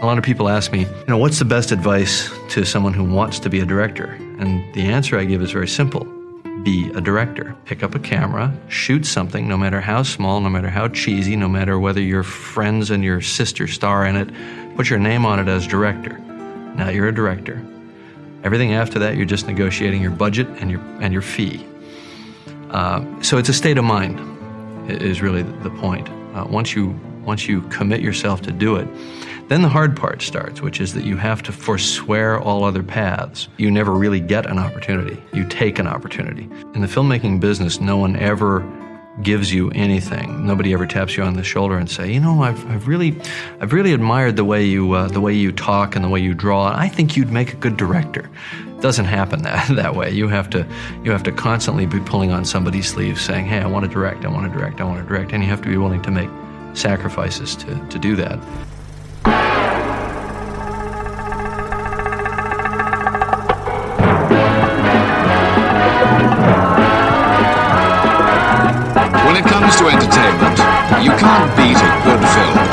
A lot of people ask me, you know, what's the best advice to someone who wants to be a director? And the answer I give is very simple be a director. Pick up a camera, shoot something, no matter how small, no matter how cheesy, no matter whether your friends and your sister star in it, put your name on it as director. Now you're a director. Everything after that, you're just negotiating your budget and your, and your fee. Uh, so it's a state of mind, is really the point. Uh, once, you, once you commit yourself to do it, then the hard part starts, which is that you have to forswear all other paths. You never really get an opportunity, you take an opportunity. In the filmmaking business, no one ever gives you anything. Nobody ever taps you on the shoulder and say, "You know, I've, I've really, I've really admired the way you, uh, the way you talk and the way you draw. I think you'd make a good director." It doesn't happen that that way. You have to, you have to constantly be pulling on somebody's sleeve, saying, "Hey, I want to direct. I want to direct. I want to direct," and you have to be willing to make sacrifices to to do that. When it comes to entertainment, you can't beat a good film.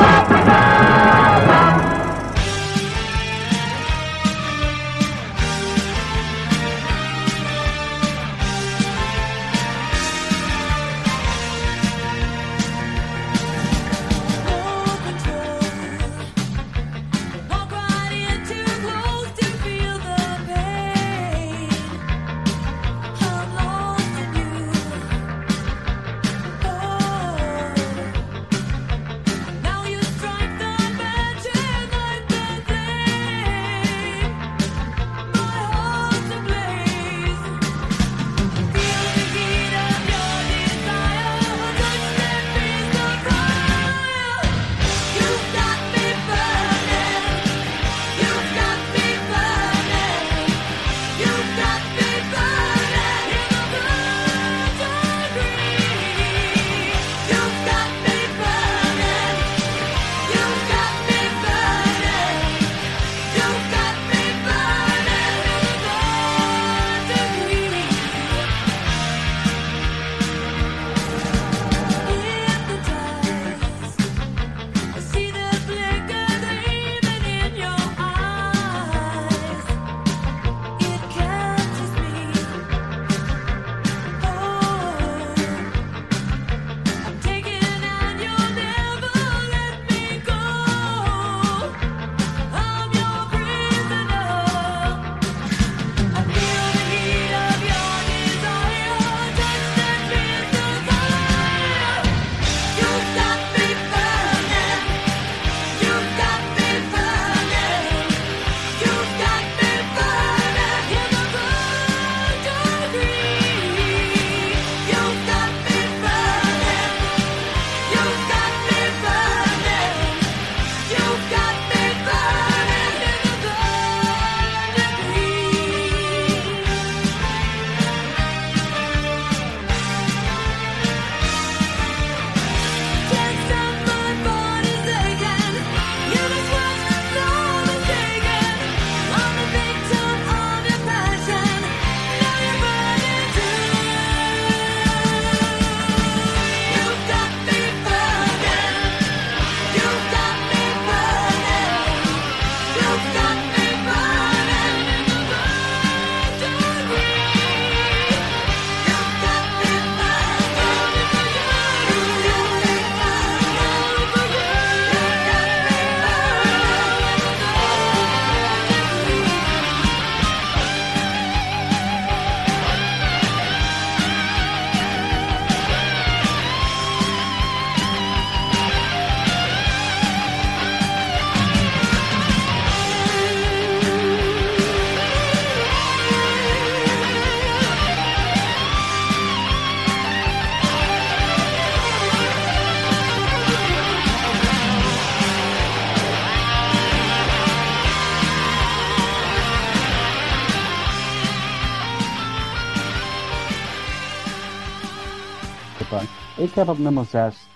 Ik heb op nummer 6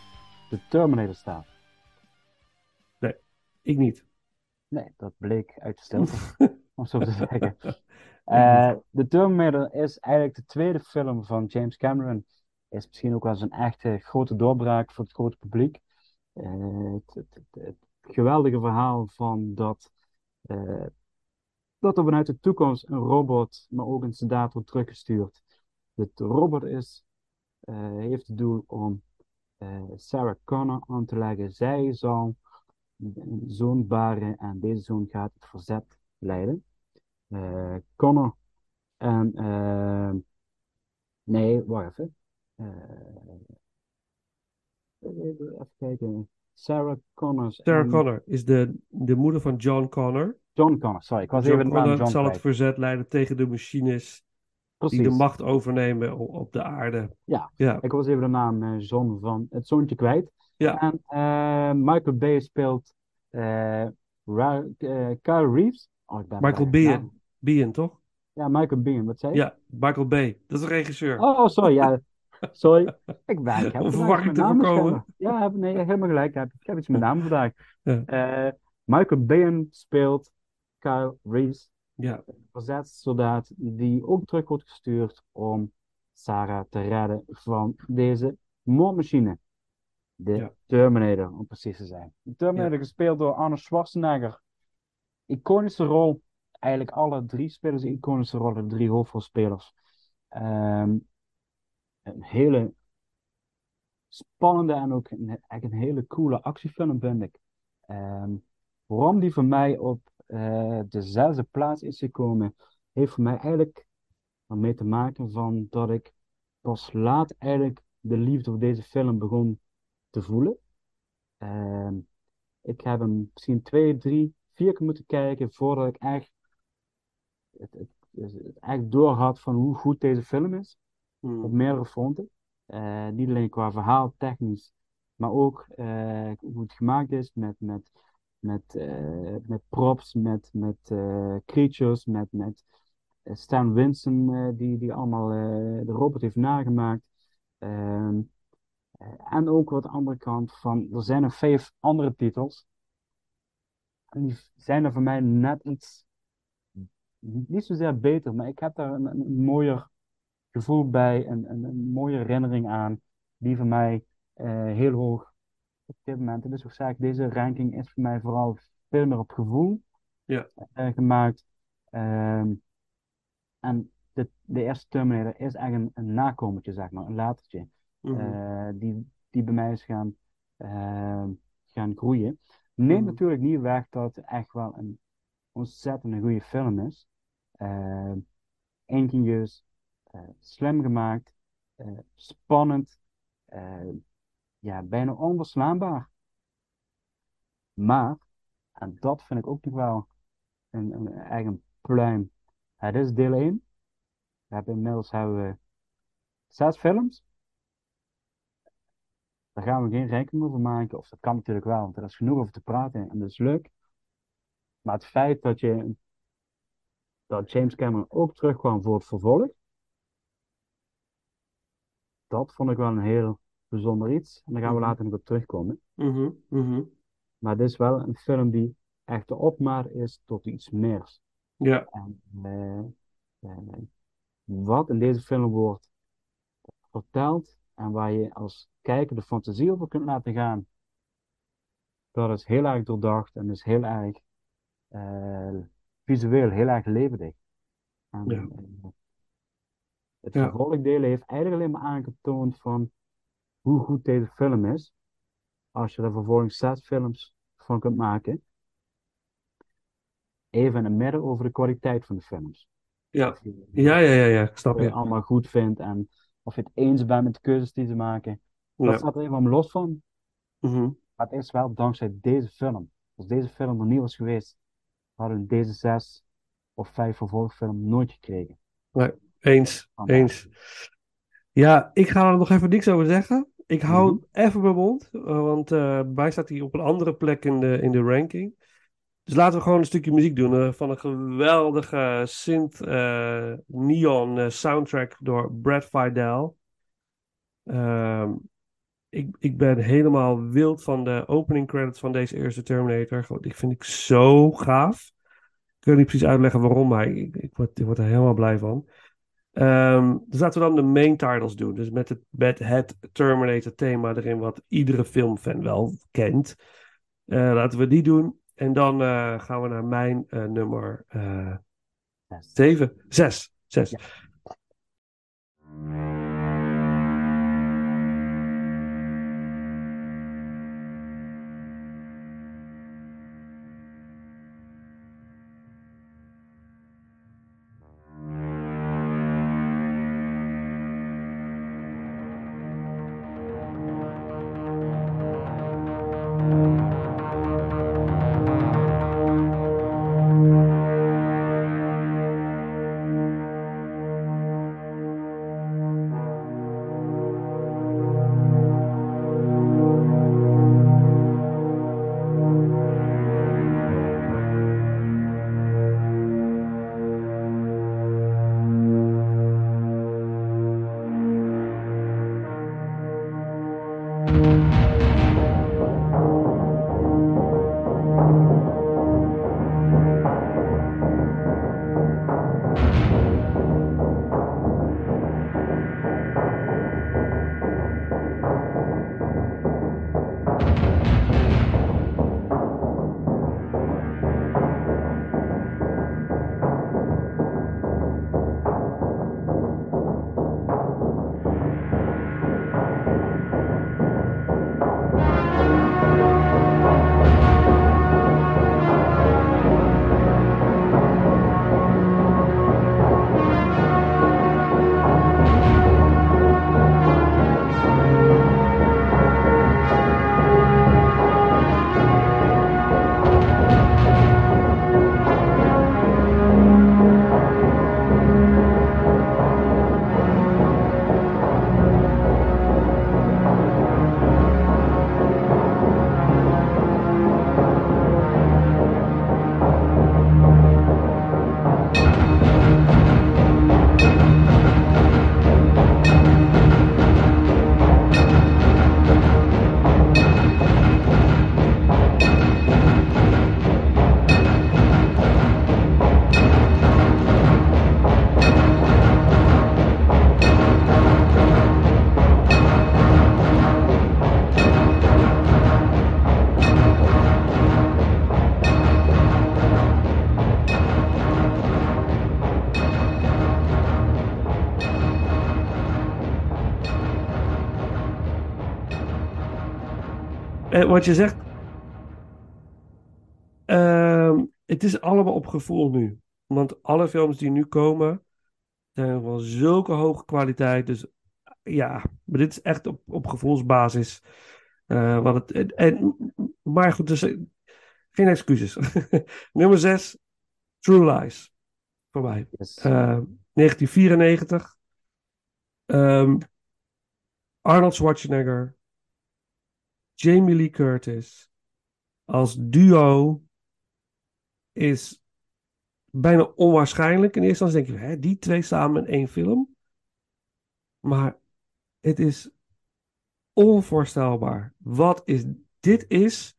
de Terminator staan. Ik niet. Nee, dat bleek uit de stilte, om zo te zeggen. Eh, de Terminator is eigenlijk de tweede film van James Cameron. Is misschien ook wel zijn echte grote doorbraak voor het grote publiek. Eh, het, het, het, het geweldige verhaal van dat, eh, dat er vanuit de toekomst een robot, maar ook een soldaat wordt teruggestuurd. De robot is, heeft het doel om eh, Sarah Connor aan te leggen. Zij zal een zoon baren en deze zoon gaat het verzet leiden. Eh, Connor en eh, nee, wacht even. Eh, even kijken. Sarah Connors Sarah en Connor is de, de moeder van John Connor. John Connor, sorry, ik was John even Connor John zal het verzet leiden tegen de machines die de macht overnemen op de aarde. Ja. Ja, Ik was even de naam eh, John van het zoontje kwijt. Ja. En eh, Michael Bay speelt eh Ra- eh, Kyle Reeves. Oh, ik ben Michael. Biehn. Biehn, toch? Ja, Michael Biehn, wat zei je? Ja, Michael Bay. Dat is de regisseur. Oh, sorry, ja. Sorry. Ik ben, ik heb Om te voorkomen. Ja, heb- nee, helemaal gelijk. Ik heb, ik heb iets met naam vandaag. Ja. Eh, Michael Biehn speelt Kyle Reeves, Ja, verzetssoldaat, die ook terug wordt gestuurd om Sarah te redden van deze moordmachine. De Ja. Terminator, om precies te zijn. De Terminator, gespeeld door Arnold Schwarzenegger. Iconische rol. Eigenlijk alle drie spelen ze iconische rollen, de drie hoofdrolspelers. Ehm, een hele spannende en ook een, eigenlijk een hele coole actiefilm, vind ik. Ehm, waarom die voor mij op eh, de zesde plaats is gekomen, heeft voor mij eigenlijk ermee te maken van dat ik pas laat eigenlijk de liefde voor deze film begon te voelen. Ehm, ik heb hem misschien twee, drie, vier keer moeten kijken voordat ik echt het, het, het echt door had van hoe goed deze film is Hmm. op meerdere fronten. Eh, niet alleen qua verhaal, technisch, maar ook eh, hoe het gemaakt is met, met, met, eh, met props, met, met eh, creatures, met, met eh, Stan Winston, die, die allemaal de robot heeft nagemaakt. Ehm, eh, en ook wat de andere kant van, er zijn nog vijf andere titels. En die zijn er voor mij net iets, niet zozeer beter, maar ik heb daar een, een, een mooier gevoel bij, een, een, een mooie herinnering aan, die voor mij heel hoog op dit moment. En dus ik, deze ranking is voor mij vooral veel meer op gevoel Ja. eh, gemaakt. Ehm, en de, de eerste Terminator is echt een, een nakomertje, zeg maar, een latertje, Mhm. eh, die, die bij mij is gaan, ehm, gaan groeien. Neemt Mhm. natuurlijk niet weg dat het echt wel een ontzettend goede film is. Ehm, ingenieus, eh, slim gemaakt, spannend, ja, bijna onverslaanbaar. Maar, en dat vind ik ook nog wel een, een eigen pluim. Het is deel 1. We hebben inmiddels hebben we zes films. Daar gaan we geen rekening over maken. Of dat kan natuurlijk wel, want er is genoeg over te praten en dat is leuk. Maar het feit dat, je, dat James Cameron ook terugkwam voor het vervolg, dat vond ik wel een heel bijzonder iets. En daar gaan we Mhm. later nog op terugkomen. Mhm. Mhm. Maar dit is wel een film die echt de opmaat is tot iets meer. Ja, En eh, eh, wat in deze film wordt verteld en waar je als kijker de fantasie over kunt laten gaan, dat is heel erg doordacht en is heel erg eh, visueel, heel erg levendig. En, Ja. eh, het Ja. vervolgdeel heeft eigenlijk alleen maar aangetoond van hoe goed deze film is, als je er vervolgens zes films van kunt maken. Even in het midden over de kwaliteit van de films. ja. Je- Ja, ja, ja, ja, snap je het allemaal goed vindt en of je het eens bent met de keuzes die ze maken. Dat Ja. staat er even los van. Mhm. Maar het is wel dankzij deze film. Als deze film er niet was geweest, hadden we deze zes of vijf vervolgfilm nooit gekregen. Eens, Vandaar. eens. Ja, ik ga er nog even niks over zeggen. Ik hou Mhm. even mijn mond, eh, want eh bij staat hij op een andere plek in de, in de ranking. Dus laten we gewoon een stukje muziek doen eh, van een geweldige synth neon soundtrack door Brad Fidel. Ehm, ik, ik ben helemaal wild van de opening credits van deze eerste Terminator. Die vind ik zo gaaf. Ik kan niet precies uitleggen waarom, maar ik, ik, word, ik word er helemaal blij van. Ehm, dus laten we dan de main titles doen. Dus met het, met het Terminator thema erin, wat iedere filmfan wel kent. Eh, laten we die doen. En dan eh, gaan we naar mijn eh, nummer eh Yes. 7. 6. 6. Wat je zegt. ehm, het is allemaal op gevoel nu. Want alle films die nu komen. zijn van zulke hoge kwaliteit. Dus ja, maar dit is echt op, op gevoelsbasis. Eh, wat het, en, en- maar goed, dus, eh, geen excuses. Nummer 6, True Lies. Voor mij. Yes. Eh, 1994. Ehm, Arnold Schwarzenegger. Jamie Lee Curtis. Als duo is bijna onwaarschijnlijk. In eerste instantie denk je, hè, die twee samen in één film. Maar het is onvoorstelbaar. Wat is dit? Is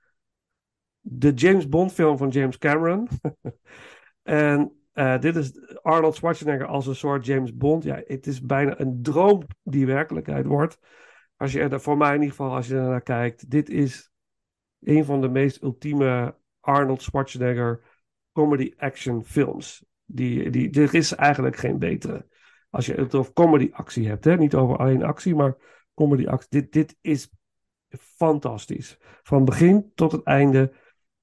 de James Bond film van James Cameron. en eh, dit is Arnold Schwarzenegger als een soort James Bond. Ja, het is bijna een droom die werkelijkheid wordt. Als je er, voor mij in ieder geval, als je er naar kijkt. Dit is een van de meest ultieme Arnold Schwarzenegger comedy action films. Die, die, er is eigenlijk geen betere. Als je het over comedy actie hebt, hè? niet over alleen actie, maar comedy actie. Dit, dit is fantastisch. Van begin tot het einde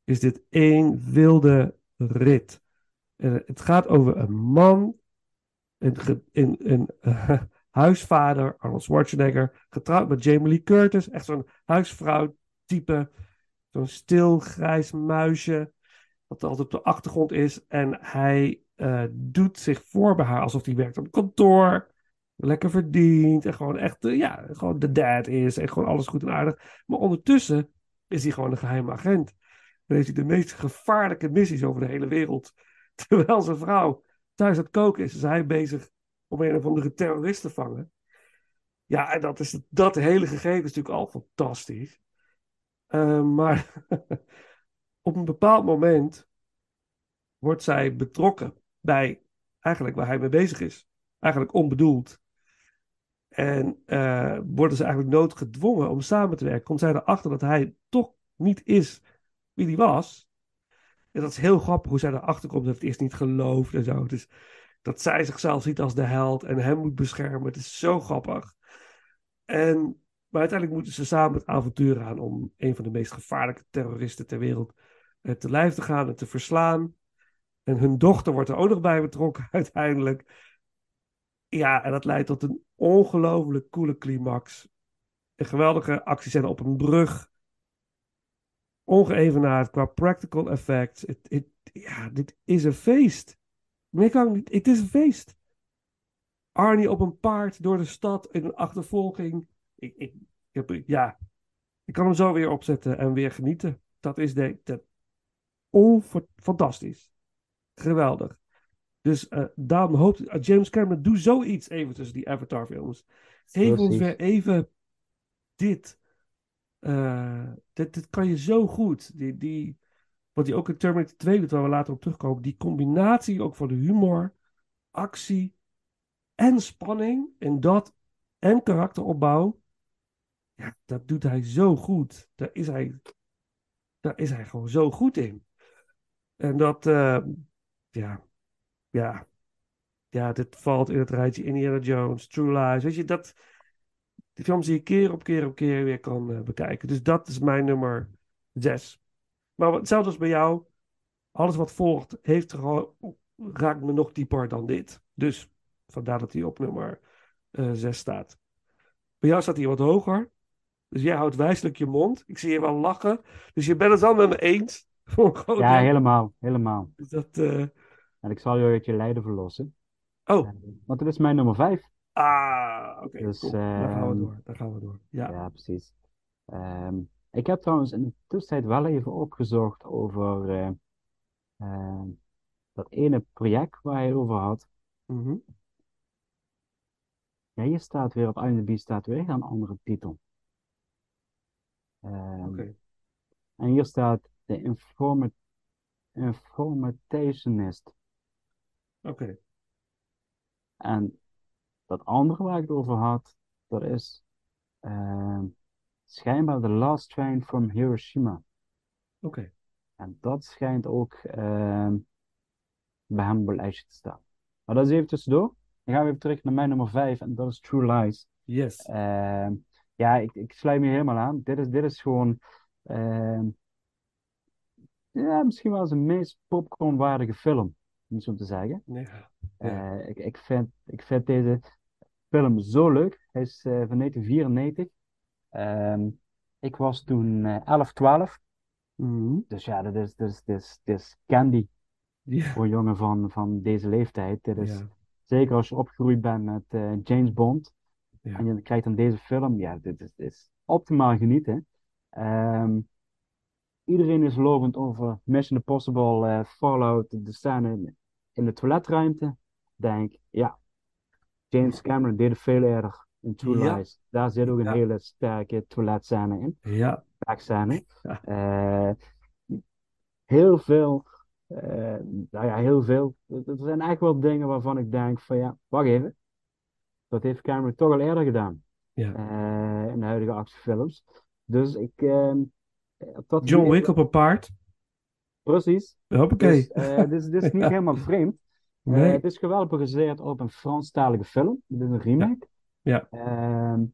is dit één wilde rit. Het gaat over een man, een, een, een huisvader, Arnold Schwarzenegger, getrouwd met Jamie Lee Curtis, echt zo'n huisvrouw type, zo'n stil grijs muisje, wat altijd op de achtergrond is. En hij eh, doet zich voor bij haar alsof hij werkt op kantoor, lekker verdient en gewoon echt, eh, ja, gewoon de dad is en gewoon alles goed en aardig. Maar ondertussen is hij gewoon een geheime agent. Dan heeft hij de meest gevaarlijke missies over de hele wereld. Terwijl zijn vrouw thuis aan het koken is, is hij bezig om een of andere terrorist te vangen. Ja, en dat, is, dat hele gegeven is natuurlijk al fantastisch. Eh, maar op een bepaald moment wordt zij betrokken bij eigenlijk waar hij mee bezig is. Eigenlijk onbedoeld. En eh, worden ze eigenlijk noodgedwongen om samen te werken. Komt zij erachter dat hij toch niet is wie die was. En dat is heel grappig hoe zij erachter komt dat het eerst niet gelooft en zo. Dus dat zij zichzelf ziet als de held en hem moet beschermen. Het is zo grappig. En, maar uiteindelijk moeten ze samen het avontuur aan om een van de meest gevaarlijke terroristen ter wereld eh, te lijf te gaan en te verslaan. En hun dochter wordt er ook nog bij betrokken uiteindelijk. Ja, en dat leidt tot een ongelooflijk coole climax. Een geweldige actiescène op een brug. Ongeëvenaard qua practical effects. Ja, dit is een feest. Meer kan ik niet. Het is een feest. Arnie op een paard door de stad in een achtervolging. Ik, ik, ik heb, ja, ik kan hem zo weer opzetten en weer genieten. Dat is de, dat, onver- fantastisch. Geweldig. Dus eh daarom hoopt uh, James Cameron, doe zoiets even tussen die Avatar films. Geef ons weer even dit. Eh, dit. Dit kan je zo goed. Die, die, wat hij ook in Terminator 2 doet, waar we later op terugkomen. Die combinatie ook van de humor, actie en spanning. En dat en karakteropbouw. Ja, dat doet hij zo goed. Daar is hij, daar is hij gewoon zo goed in. En dat, eh, ja, ja, ja, dit valt in het rijtje Indiana Jones, True Lies. Weet je, dat, die films die je keer op keer op keer weer kan eh, bekijken. Dus dat is mijn nummer zes. Maar hetzelfde als bij jou. Alles wat volgt heeft er raakt me nog dieper dan dit. Dus vandaar dat hij op nummer eh, zes staat. Bij jou staat hij wat hoger. Dus jij houdt wijselijk je mond. Ik zie je wel lachen. Dus je bent het al met me eens. Ja, helemaal, helemaal. Dus dat, eh, En ik zal je uit je lijden verlossen. Oh, Eh, Want het is mijn nummer vijf. ah, oké. Dus, cool. Daar gaan we ehm, door. Daar gaan we door. Ja. Ja, precies. Ehm, ik heb trouwens in de tussentijd wel even opgezocht over eh, ehm, dat ene project waar je het over had. Mhm. Ja, hier staat weer op IMDb staat weer een andere titel. Oké. En hier staat de informa Informationist. Oké. En dat andere waar ik het over had, dat is ehm, schijnbaar The Last Train from Hiroshima. Oké. En dat schijnt ook ehm, bij hem op het lijstje te staan. Maar dat is even tussendoor. Dan gaan we even terug naar mijn nummer 5 en dat is True Lies. Yes. Ehm, ja, ik, ik sluit me helemaal aan. Dit is, dit is gewoon ehm, ja, misschien wel zijn meest popcornwaardige film, om zo te zeggen. Ja. Eh, ik, ik, vind, ik vind deze film zo leuk. Hij is eh, van 1994. Ehm, ik was toen eh 11, 12. Mhm. Dus ja, dit is, dit is, dit is, candy voor jongen van, van deze leeftijd. Dit is. Zeker als je opgegroeid bent met eh, James Bond. En je krijgt dan deze film. Ja, dit is, dit is optimaal genieten. Ehm, iedereen is lovend over Mission Impossible, eh, Fallout, de scène in, in de toiletruimte. Denk, ja, James Cameron deed het veel eerder in True Ja. Lies. Daar zit ook een Ja. hele sterke toiletscène in. Ja. Sexscène. Ja. Eh, heel veel, eh, nou ja, heel veel. Er zijn echt wel dingen waarvan ik denk van ja, wacht even. Dat heeft Cameron toch al eerder gedaan. Ja. eh, in de huidige actiefilms. Dus ik. ehm, dat John Wick op een paard. Precies. Hoppakee. Dus, dit, is- dit niet helemaal vreemd. Nee. het is geweldig gebaseerd op een Franstalige film. Het is een remake. Ja. Ehm,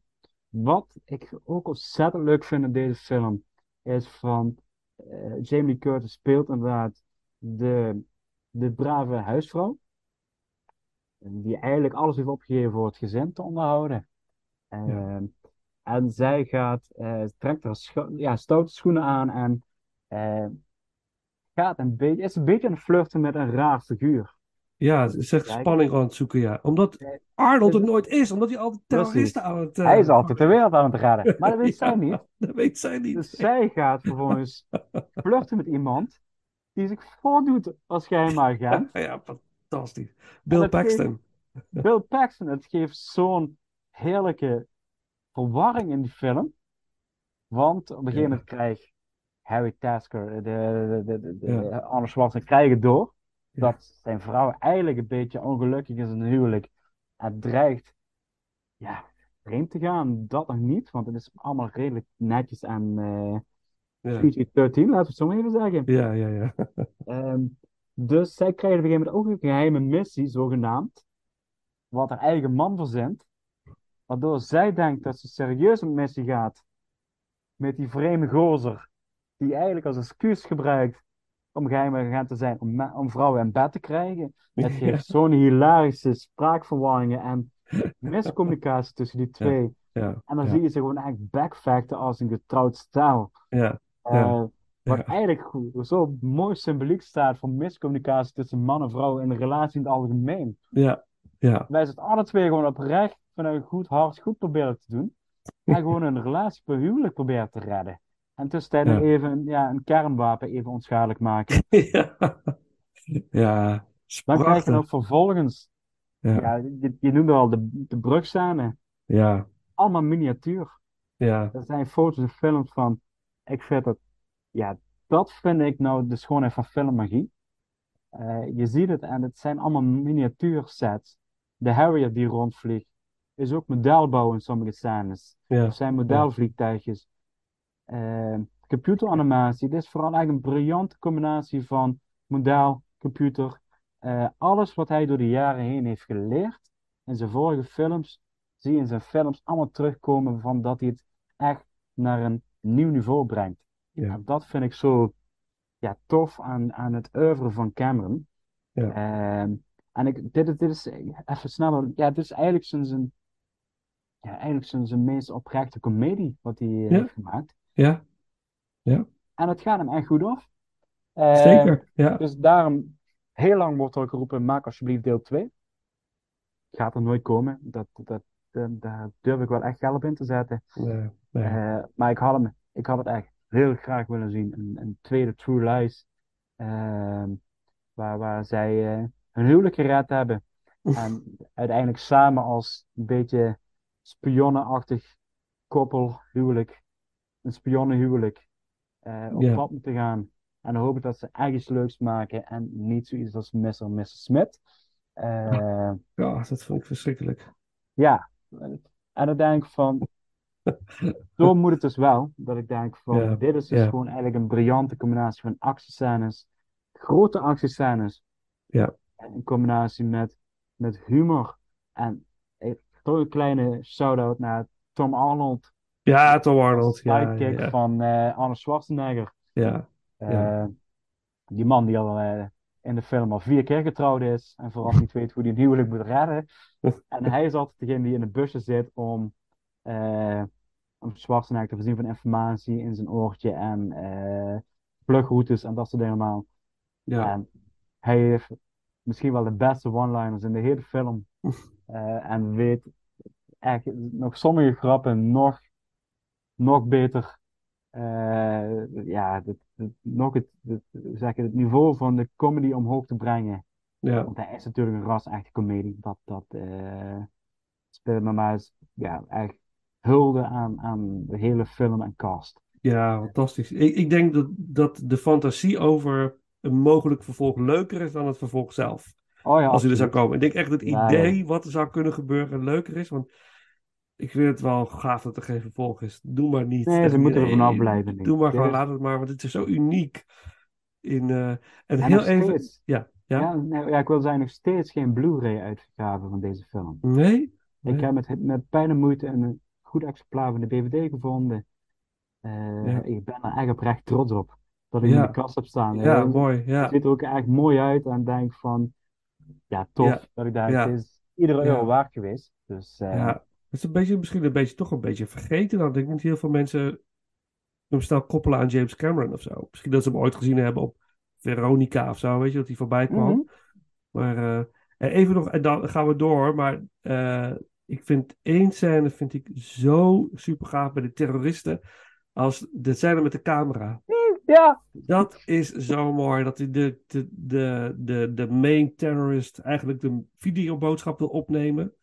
wat ik ook ontzettend leuk vind in deze film is van eh, Jamie Lee Curtis speelt inderdaad de, de brave huisvrouw. Die eigenlijk alles heeft opgegeven voor het gezin te onderhouden. Ehm, En zij gaat, eh, trekt haar scho- ja, stoute schoenen aan en eh, gaat een beetje, is een beetje aan het flirten met een raar figuur. Ja, ze zegt Kijk. spanning aan het zoeken, ja. Omdat. Arnold het nooit is. Omdat hij altijd terroristen aan het... eh, Hij is altijd de wereld aan het redden, maar dat weet Ja, zij niet. Dat weet zij niet. Dus zij gaat vervolgens flirten met iemand die zich voordoet als geheime agent. Ja, fantastisch. Bill Paxton. Bill Paxton, het geeft zo'n heerlijke verwarring in die film. Want op een gegeven Ja. moment krijgt Harry Tasker, de, de, de, de, de- Ja. Arnold Schwarzenegger, krijgen door. Dat zijn vrouw eigenlijk een beetje ongelukkig is in een huwelijk. En dreigt ja, vreemd te gaan. Dat nog niet, want het is allemaal redelijk netjes en, eh, Ja, PG-13, laten we het zo maar even zeggen. ja, ja. ja. Ehm, dus zij krijgen op een gegeven moment ook een geheime missie, zogenaamd, wat haar eigen man verzint, waardoor zij denkt dat ze serieus op missie gaat met die vreemde gozer, die eigenlijk als excuus gebruikt om geheim agent te zijn, om, vrouwen in bed te krijgen. Het geeft zo'n hilarische spraakverwarringen en miscommunicatie tussen die twee. Ja, En dan ja, zie je ze gewoon echt backfacten als een getrouwd stel. ja, Eh, wat eigenlijk zo mooi symboliek staat voor miscommunicatie tussen man en vrouw in de relatie in het algemeen. ja, ja, Wij zitten alle twee gewoon oprecht vanuit een goed hart goed proberen te doen. En gewoon een relatie per huwelijk proberen te redden. En tussentijd Ja. even een- ja, een kernwapen even onschadelijk maken. ja. Ja, Dan krijg je nog vervolgens, Ja, ja, je, je noemde al de, de ja, Allemaal miniatuur. ja, Er zijn foto's en films van. Ik vind dat, ja, dat vind ik nou de schoonheid van filmmagie. Eh, je ziet het en het zijn allemaal miniatuursets. De Harrier die rondvliegt is ook modelbouw in sommige scènes. ja, Er zijn modelvliegtuigjes. Eh, computeranimatie. Dit is vooral eigenlijk een briljante combinatie van model, computer. Eh, alles wat hij door de jaren heen heeft geleerd in zijn vorige films, zie je in zijn films allemaal terugkomen van dat hij het echt naar een nieuw niveau brengt. Ja. En dat vind ik zo ja, tof aan, aan het oeuvre van Cameron. Ja. Ehm, en ik, dit, is- dit is even sneller. Ja, dit is eigenlijk zijn, zijn, ja, eigenlijk zijn, zijn meest oprechte comedie wat hij eh, Ja. heeft gemaakt. Ja, En het gaat hem echt goed af. Eh, zeker. Ja, Dus daarom, heel lang wordt er geroepen, maak alsjeblieft deel 2. Gaat er nooit komen. Dat, dat, dat, daar durf ik wel echt geld op in te zetten. nee, nee. Eh, maar ik had, hem, ik had het echt heel graag willen zien. Een, een tweede True Lies. ehm, waar, waar zij eh, hun huwelijk gered hebben. En uiteindelijk samen als een beetje spionnenachtig koppelhuwelijk. Een spionnenhuwelijk. eh, op pad moeten gaan. En dan hoop ik dat ze echt iets leuks maken. En niet zoiets als Mr. en Mrs. Smith. Eh, Ja, dat vond ik verschrikkelijk. ja, en dan denk ik van, zo moet het dus wel. Dat ik denk van, dit is dus gewoon eigenlijk een briljante combinatie van actiescènes, grote actiescènes, Ja. en in combinatie met, met humor. En eh, toch een kleine shout-out naar Tom Arnold, Ja, Tom Arnold. Ja, ja, van eh Arnold Schwarzenegger. ja, Ja. Eh, die man die al eh, in de film al vier keer getrouwd is en vooral niet weet hoe hij een huwelijk moet redden. En hij is altijd degene die in de busje zit om, eh om Schwarzenegger te voorzien van informatie in zijn oortje en eh vluchtroutes en dat soort dingen allemaal. ja, En hij heeft misschien wel de beste one-liners in de hele film. Eh, en weet echt nog sommige grappen nog, nog beter. eh, ja, nog het, het, zeg het niveau van de comedy omhoog te brengen. ja. Want hij is natuurlijk een ras-echte comedie. Dat, dat eh speelt me maar eens, ja, echt hulde aan, aan de hele film en cast. Ja, fantastisch. Ik, ik denk dat, dat de fantasie over een mogelijk vervolg leuker is dan het vervolg zelf. Oh ja, als hij er zou komen. Ik denk echt dat het Ja, idee wat er zou kunnen gebeuren leuker is. Want ik vind het wel gaaf dat er geen vervolg is. Doe maar niet. Nee, ze moeten er vanaf blijven. Doe maar gewoon, laat het maar. Want het is zo uniek. In, eh, en heel even. steeds. Ja, ja. Ja, ja, ik wil zeggen, nog steeds geen Blu-ray uitgave van deze film. Nee? Ik heb met, met pijn en moeite een goed exemplaar van de DVD gevonden. Eh, Ja. Ik ben er echt oprecht trots op dat ik in de kast heb staan. Ja, Het mooi. Ja. ziet er ook echt mooi uit en denk van, ja, tof. Dat ik het is iedere euro waard geweest. Dus eh, Ja, het is een beetje, misschien een beetje, toch een beetje vergeten. Dan denk ik niet heel veel mensen hem snel koppelen aan James Cameron of zo. Misschien dat ze hem ooit gezien hebben op Veronica of zo, weet je, dat hij voorbij kwam. mhm. Maar en even nog, en dan gaan we door. Maar eh, ik vind één scène vind ik zo super gaaf bij de terroristen. Als de scène met de camera. Ja, Dat is zo mooi. Dat de, de, de, de, de main terrorist eigenlijk de videoboodschap wil opnemen.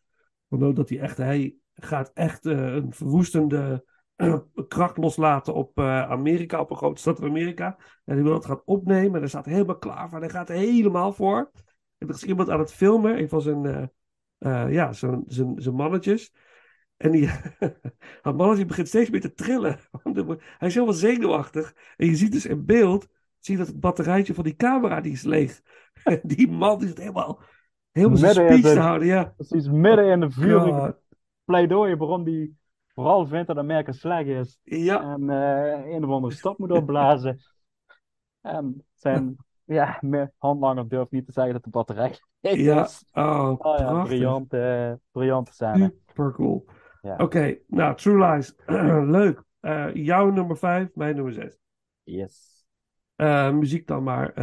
Omdat dat hij echt, hij gaat echt eh, een verwoestende kracht loslaten op eh, Amerika, op een grote stad van Amerika. En hij wil het gaan opnemen. En hij staat helemaal klaar voor. Hij gaat er helemaal voor. En er is iemand aan het filmen, een van zijn, eh, eh, ja, zijn, zijn, zijn mannetjes. En die, dat mannetje begint steeds meer te trillen. Hij is helemaal zenuwachtig. En je ziet dus in beeld, zie je dat het batterijtje van die camera, die is leeg. Die man die zit helemaal, helemaal zijn speech te houden. Ja, Precies midden in de God. Pleidooi waarom die vooral vindt dat Amerika slecht is. ja. En eh, een of andere stad moet opblazen. En zijn ja, me- handlanger durft niet te zeggen dat de batterij leeg Ja, is. oh, Oh ja, briljante, briljante scène. Super cool. Ja. Oké, nou, True Lies. Leuk. Eh, jouw nummer 5, mijn nummer 6. Yes. Eh, muziek dan maar.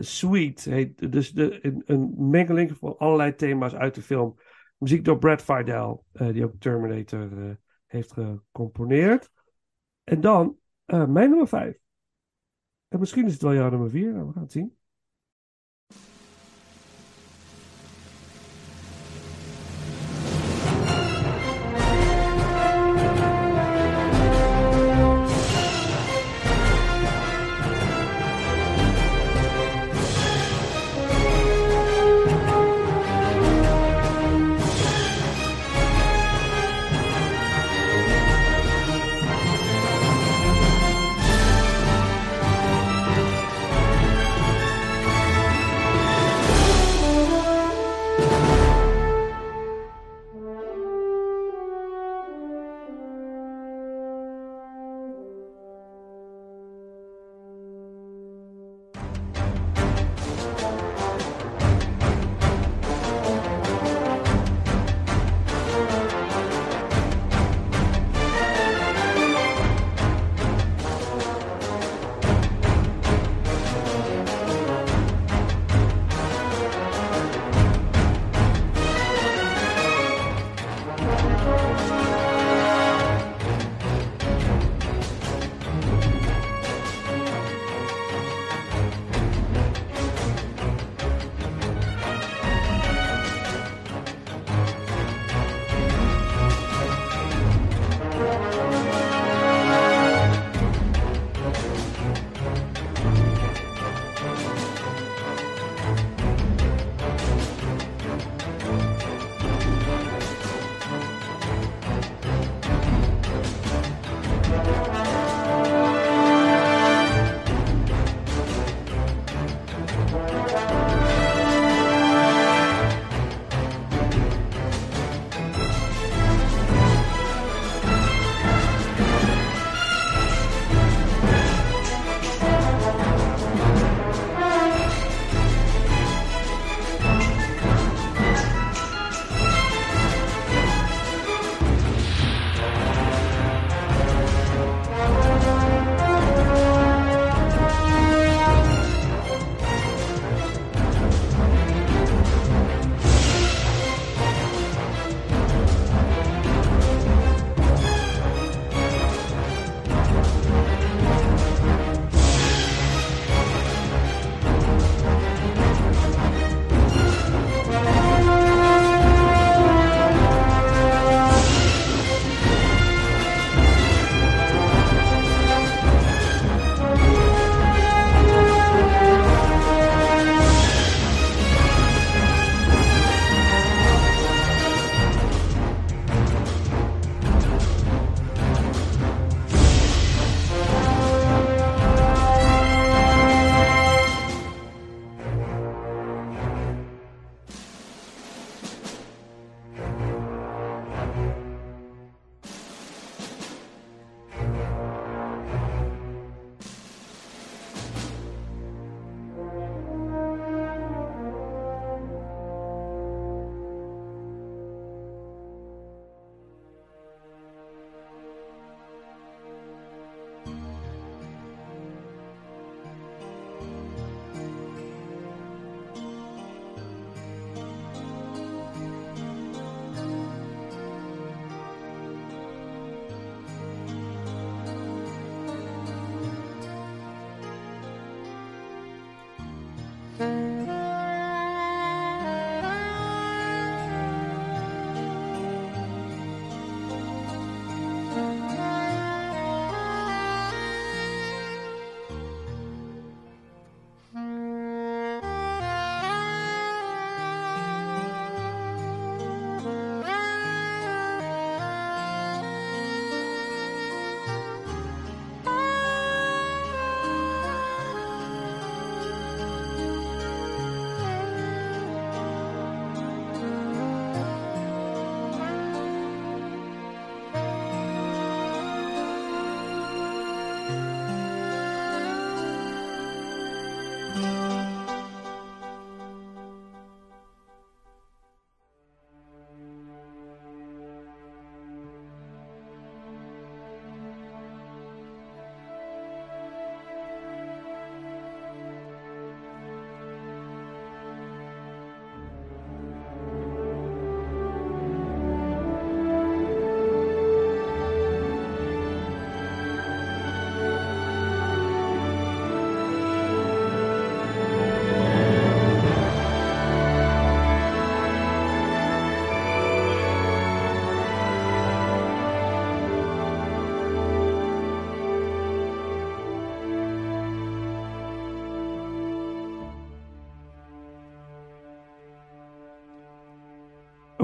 Sweet heet dus de, een, een mengeling van allerlei thema's uit de film. Muziek door Brad Fidel, eh, die ook Terminator eh, heeft gecomponeerd. En dan eh, mijn nummer 5. En misschien is het wel jouw nummer 4, nou, we gaan het zien.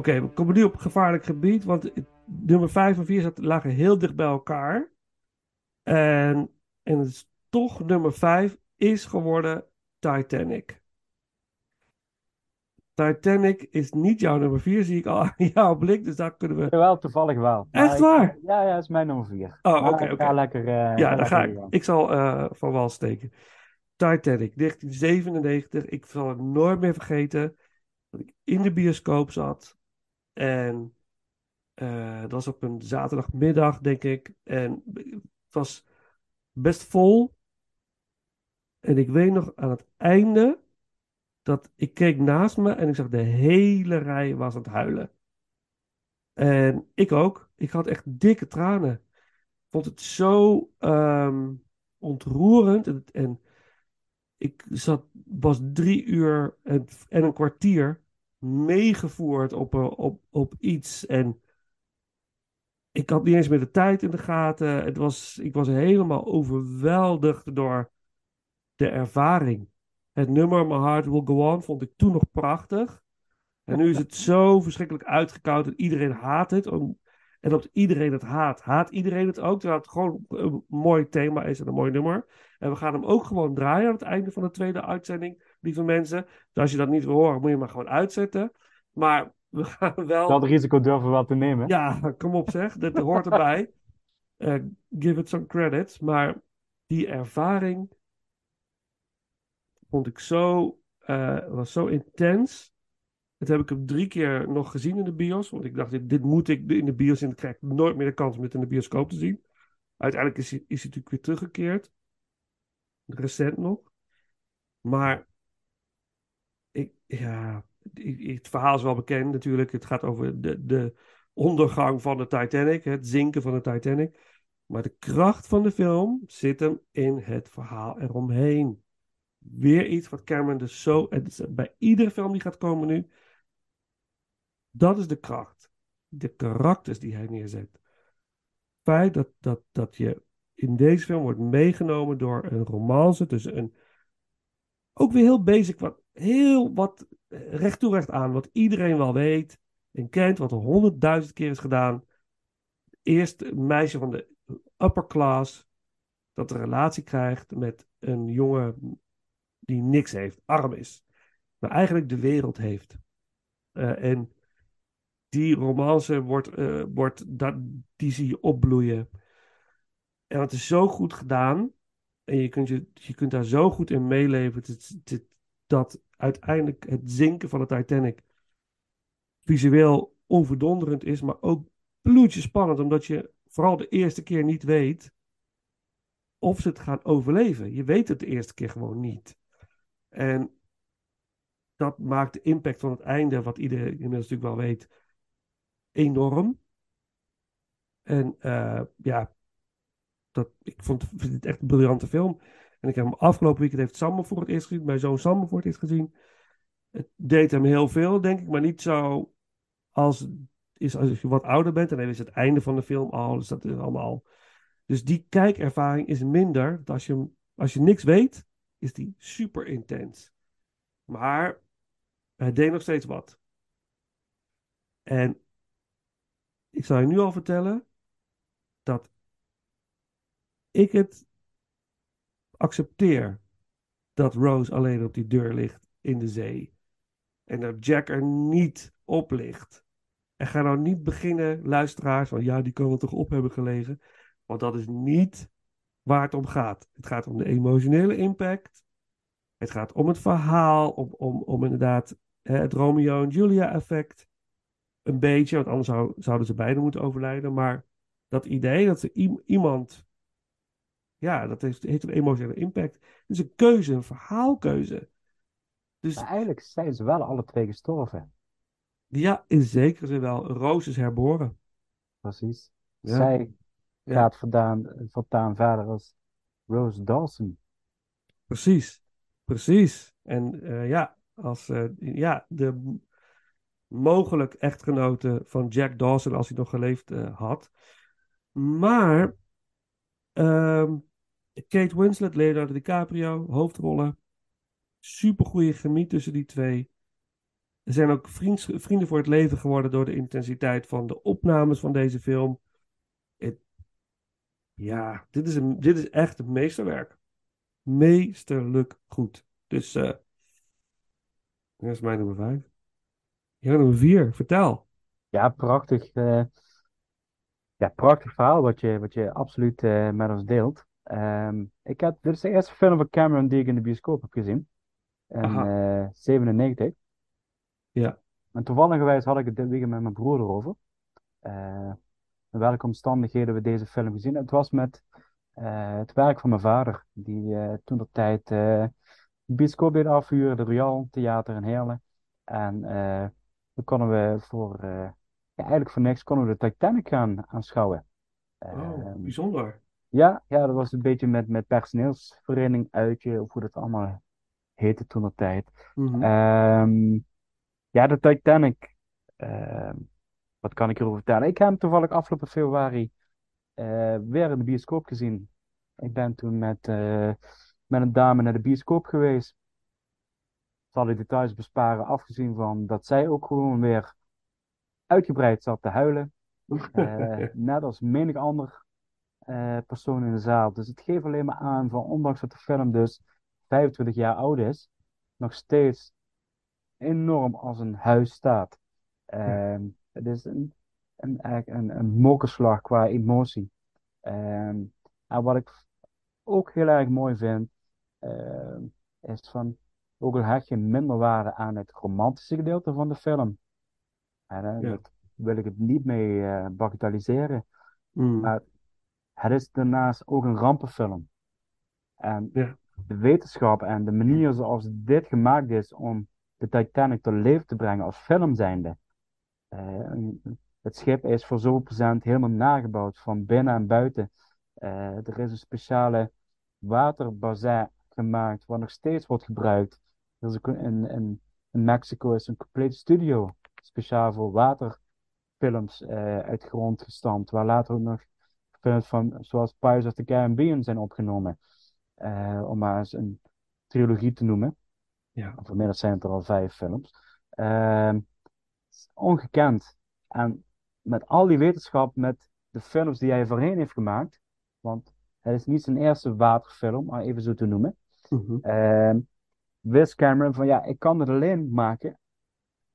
Oké, we komen nu op gevaarlijk gebied, want nummer 5 en 4 zat, lagen heel dicht bij elkaar. En, en het is toch nummer 5 is geworden Titanic. Titanic is niet jouw nummer 4, zie ik al aan jouw blik, dus daar kunnen we... Jawel, toevallig wel. Echt ik- waar? Ja, ja, dat is mijn nummer vier. Oh, Maar oké, oké. Ga lekker. eh, Ja, dan ga ik. Ik zal eh, van wal steken. Titanic, 1997. Ik zal het nooit meer vergeten dat ik in de bioscoop zat. En eh, dat was op een zaterdagmiddag, denk ik. En het was best vol. En ik weet nog aan het einde dat ik keek naast me en ik zag de hele rij was aan het huilen. En ik ook. Ik had echt dikke tranen. Ik vond het zo ehm, ontroerend. En, en ik zat, was drie uur en, en een kwartier meegevoerd op, een- op, op iets. En ik had niet eens meer de tijd in de gaten. Het was, ik was helemaal overweldigd door de ervaring. Het nummer My Heart Will Go On vond ik toen nog prachtig. En nu is het zo verschrikkelijk uitgekoud en iedereen haat het. En dat iedereen het haat, haat iedereen het ook. Terwijl het gewoon een mooi thema is en een mooi nummer. En we gaan hem ook gewoon draaien aan het einde van de tweede uitzending, lieve mensen. Dus als je dat niet wil horen, moet je maar gewoon uitzetten. Maar we gaan wel... Dat risico durven we wel te nemen. Ja, kom op zeg, dat hoort erbij. Eh, give it some credits. Maar die ervaring vond ik zo, eh, was zo intens. Dat heb ik hem drie keer nog gezien in de bios. Want ik dacht, dit, dit moet ik in de bios zien. Dan krijg ik nooit meer de kans om dit in de bioscoop te zien. Uiteindelijk is hij, is hij natuurlijk weer teruggekeerd. Recent nog. Maar ik, ja, het verhaal is wel bekend natuurlijk. Het gaat over de, de ondergang van de Titanic, het zinken van de Titanic. Maar de kracht van de film zit hem in het verhaal eromheen. Weer iets wat Cameron dus zo. Bij iedere film die gaat komen nu. Dat is de kracht. De karakters die hij neerzet. Het feit dat, dat, dat je in deze film wordt meegenomen door een romance tussen een. Ook weer heel basic, wat heel wat eh, recht toe recht aan, wat iedereen wel weet en kent, wat er honderdduizend keer is gedaan. Eerst een meisje van de upper class dat een relatie krijgt met een jongen die niks heeft, arm is, maar eigenlijk de wereld heeft. Eh, en die romance wordt, eh, wordt dat, die zie je opbloeien. En het is zo goed gedaan. En je kunt, je, je kunt daar zo goed in meeleven. Het- dat uiteindelijk het zinken van de Titanic visueel onverdonderend is, maar ook bloedje spannend, omdat je vooral de eerste keer niet weet of ze het gaan overleven. Je weet het de eerste keer gewoon niet. En dat maakt de impact van het einde, wat iedereen inmiddels natuurlijk wel weet, enorm. En eh, ja, dat, ik vond, vind het echt een briljante film. En ik heb hem afgelopen weekend heeft Sam voor het eerst gezien. Mijn zoon Sam voor het eerst gezien. Het deed hem heel veel, denk ik. Maar niet zo als, is als je wat ouder bent. En dan is het einde van de film al. Dus dat is allemaal... Dus die kijkervaring is minder. Als je, als je niks weet, is die super intens. Maar hij deed nog steeds wat. En ik zal je nu al vertellen dat ik het accepteer dat Rose alleen op die deur ligt in de zee. En dat Jack er niet op ligt. En ga nou niet beginnen, luisteraars, van ja, die kan er toch op hebben gelegen. Want dat is niet waar het om gaat. Het gaat om de emotionele impact. Het gaat om het verhaal, om, om, om inderdaad hè, het Romeo en Julia effect. Een beetje, want anders zou, zouden ze beiden moeten overlijden. Maar dat idee dat i- iemand, ja, dat heeft, heeft een emotionele impact. Het is een keuze, een verhaalkeuze. Dus Maar eigenlijk zijn ze wel alle twee gestorven. ja, in zekere zin wel. Roos is herboren. Precies. Ja. Zij Ja. gaat vandaan, voortaan verder als Rose Dawson. Precies, precies. En eh, ja, als eh, ja, de mogelijk echtgenote van Jack Dawson, als hij nog geleefd eh, had. Maar ehm, Kate Winslet, Leonardo DiCaprio, hoofdrollen. Supergoeie chemie tussen die twee. Er zijn ook vriends- vrienden voor het leven geworden door de intensiteit van de opnames van deze film. Het- ja, dit is, een, dit is echt een meesterwerk meesterlijk goed. Dus eh dat is mijn nummer 5. Ja, nummer 4. Vertel. Ja, prachtig. eh, ja, prachtig verhaal wat je, wat je absoluut eh, met ons deelt. Ehm, ik heb, dit is de eerste film van Cameron die ik in de bioscoop heb gezien. In eh 97. Ja. En toevallig had ik het dit weekend met mijn broer erover. Eh, in welke omstandigheden we deze film gezien hebben. Het was met eh, het werk van mijn vader, die eh, toen de tijd de bioscoop deed afhuren, de Royal Theater in Heerlen. En dan konden we voor, ja, eigenlijk voor niks, konden we de Titanic gaan aanschouwen. Oh, Ehm, bijzonder. Ja, ja, dat was een beetje met, met personeelsvereniging uitje, of hoe dat allemaal heette toen de tijd. Mhm. Ehm, ja, de Titanic. Ehm, wat kan ik erover vertellen? Ik heb hem toevallig afgelopen februari eh, weer in de bioscoop gezien. Ik ben toen met, eh, met een dame naar de bioscoop geweest. Zal ik details besparen, afgezien van dat zij ook gewoon weer uitgebreid zat te huilen. Eh, net als menig ander eh, persoon in de zaal. Dus het geeft alleen maar aan van, ondanks dat de film dus 25 jaar oud is, nog steeds enorm als een huis staat. Ehm, het is een, een, een, een mokerslag qua emotie. Ehm, en wat ik ook heel erg mooi vind, ehm, is van, ook al hecht je minder waarde aan het romantische gedeelte van de film. En Ja. daar wil ik het niet mee eh bagatelliseren. Mm. Maar het is daarnaast ook een rampenfilm. En Ja. de wetenschap en de manier zoals dit gemaakt is om de Titanic tot leven te brengen als film zijnde. Eh, het schip is voor zoveel procent helemaal nagebouwd, van binnen en buiten. Eh, er is een speciale waterbazin gemaakt, wat nog steeds wordt gebruikt. In, in, in Mexico is een complete studio, speciaal voor waterfilms eh, uit grond gestampt, waar later ook nog van, zoals Pirates of the Caribbean zijn opgenomen. Eh, om maar eens een trilogie te noemen. Ja. Inmiddels zijn het er al vijf films. Ehm, ongekend. En met al die wetenschap, met de films die hij voorheen heeft gemaakt, want het is niet zijn eerste waterfilm, maar even zo te noemen. Mhm. Ehm wist Cameron van ja, ik kan het alleen maken,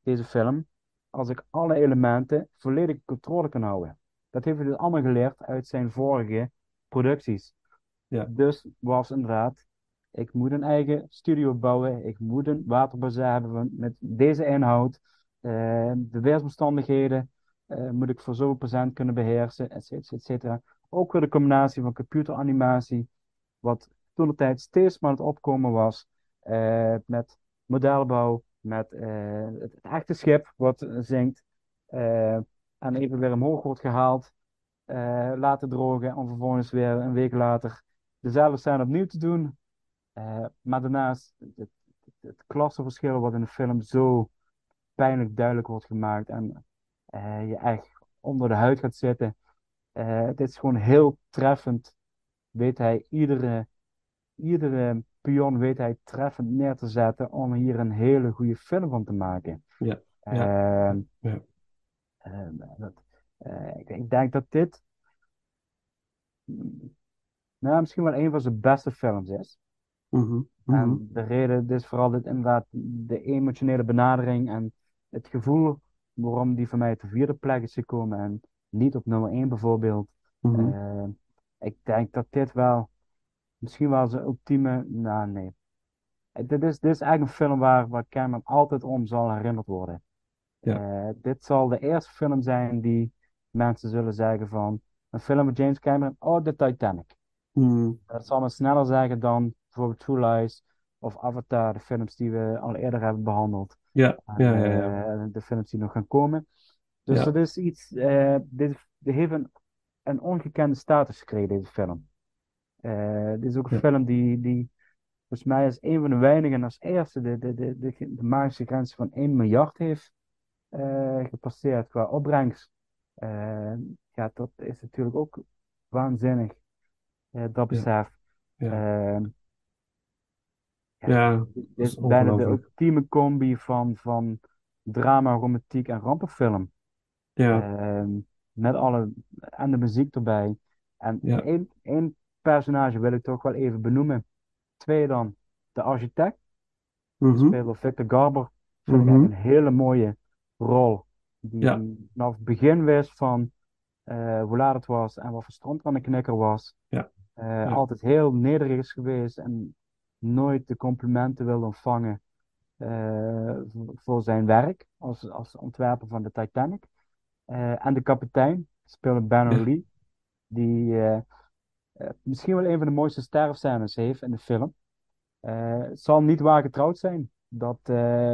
deze film, als ik alle elementen volledig controle kan houden. Dat heeft hij dus allemaal geleerd uit zijn vorige producties. Ja. Dus was inderdaad, ik moet een eigen studio bouwen, ik moet een waterbazin hebben met deze inhoud, eh, de weersomstandigheden eh, moet ik voor zoveel procent kunnen beheersen, et cetera, et cetera. Ook weer de combinatie van computeranimatie, wat toen de tijd steeds maar aan het opkomen was, eh, met modelbouw, met het, het echte schip wat zinkt, eh, en even weer omhoog wordt gehaald, eh, laten drogen, om vervolgens weer een week later dezelfde scène opnieuw te doen. Eh, maar daarnaast het, het, het klassenverschil wat in de film zo pijnlijk duidelijk wordt gemaakt en eh, je echt onder de huid gaat zitten. Het is gewoon heel treffend. Weet hij iedere, iedere pion weet hij treffend neer te zetten om hier een hele goede film van te maken. Ja, Ehm, ja. Ehm, dat, eh, ik, ik denk dat dit mm, nou, misschien wel een van zijn beste films is. Mhm. En de reden is vooral dit, inderdaad de emotionele benadering en het gevoel waarom die voor mij op de vierde plek is gekomen en niet op nummer 1 bijvoorbeeld. Mhm. Eh, ik denk dat dit wel misschien wel zijn ultieme, nou nee. dit is, dit is eigenlijk een film waar, waar Cameron altijd om zal herinnerd worden. Ja. Eh, dit zal de eerste film zijn die mensen zullen zeggen van een film met James Cameron, oh, de Titanic. Hmm. Dat zal men sneller zeggen dan bijvoorbeeld True Lies of Avatar, de films die we al eerder hebben behandeld. Ja, ja, ja, ja. eh, de films die nog gaan komen. Dus dat is iets, eh, dit, dit heeft een, een ongekende status gekregen, deze film. Eh, dit is ook een film die, die volgens mij als een van de weinigen als eerste de, de, de, de, de magische grens van 1 miljard heeft gepasseerd qua opbrengst. Eh, ja, dat is natuurlijk ook waanzinnig, eh, dat besef. Ja. Ehm, Ja, is bijna de ultieme combi van, van drama, romantiek en rampenfilm. Ja, Ehm, met alle, en de muziek erbij. En Ja. één, één personage wil ik toch wel even benoemen. Twee dan, de architect, gespeeld door Victor Garber. Vind ik Mhm. echt een hele mooie rol. Die Ja. vanaf het begin wist van eh, hoe laat het was en wat voor strand aan de knikker was. Ja. Eh, Altijd heel nederig is geweest en nooit de complimenten wilde ontvangen eh, voor, zijn werk als, als ontwerper van de Titanic. En de kapitein, speelde Banner Ja. Lee, die misschien wel een van de mooiste sterfscènes heeft in de film. Het zal niet waar getrouwd zijn, dat,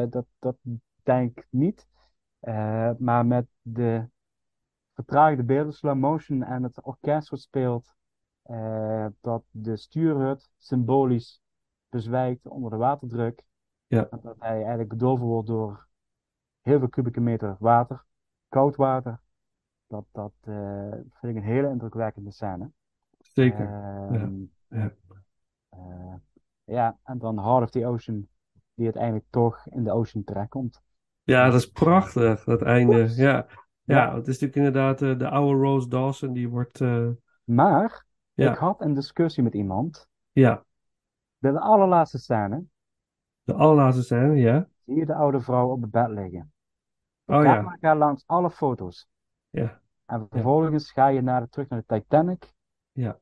dat, dat denk ik niet. Eh, maar met de vertraagde beelden, slow motion en het orkest wat speelt, eh, dat de stuurhut symbolisch bezwijkt onder de waterdruk. Ja. En dat hij eigenlijk bedolven wordt door heel veel kubieke meter water, koud water. Dat, dat eh, vind ik een hele indrukwekkende scène. Zeker. Ehm, Ja. ja, en dan Heart of the Ocean, die uiteindelijk toch in de ocean terechtkomt. Ja, dat is prachtig, dat einde. Ja, ja, Ja. het is natuurlijk inderdaad eh, de oude Rose Dawson, die wordt... eh, Maar Ja. ik had een discussie met iemand. ja, de allerlaatste scène de allerlaatste scène, ja. zie je de oude vrouw op het bed liggen. Oh ja, camera gaat langs alle foto's. ja, En vervolgens ga je naar terug naar de Titanic. Ja.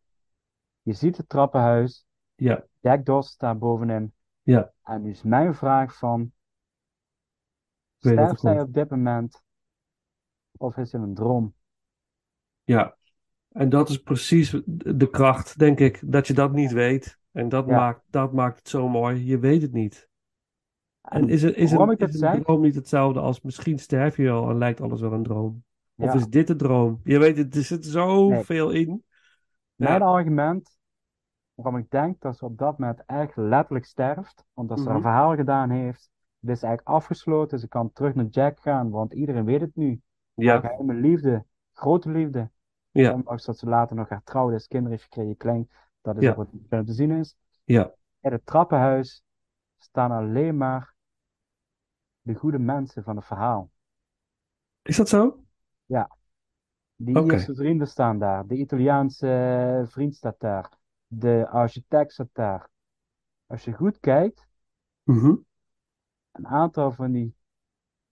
Je ziet het trappenhuis. ja, Jack Doss staat bovenin. Ja. En nu is mijn vraag van... er Sterft zij komt. op dit moment? Of is het een droom? ja. En dat is precies de kracht, denk ik, dat je dat niet weet. En dat, Ja. maakt, dat maakt het zo mooi. Je weet het niet. En En is, er, is, een, is een droom niet hetzelfde als misschien sterf je wel en lijkt alles wel een droom? Of is dit de droom? Je weet, het, er zit zoveel in. Mijn Ja. argument, waarom ik denk dat ze op dat moment echt letterlijk sterft, omdat ze Mhm. haar verhaal gedaan heeft, dit is eigenlijk afgesloten, ze kan terug naar Jack gaan, want iedereen weet het nu. Ja, geheime liefde, grote liefde, ja, ondanks dat ze later nog hertrouwd is, kinderen heeft gekregen, klein, dat is Ja. ook wat film te zien is. ja. In het trappenhuis staan alleen maar de goede mensen van het verhaal. Is dat zo? Die Oké. eerste vrienden staan daar. De Italiaanse eh, vriend staat daar. De architect staat daar. Als je goed kijkt, Mhm. Een aantal van die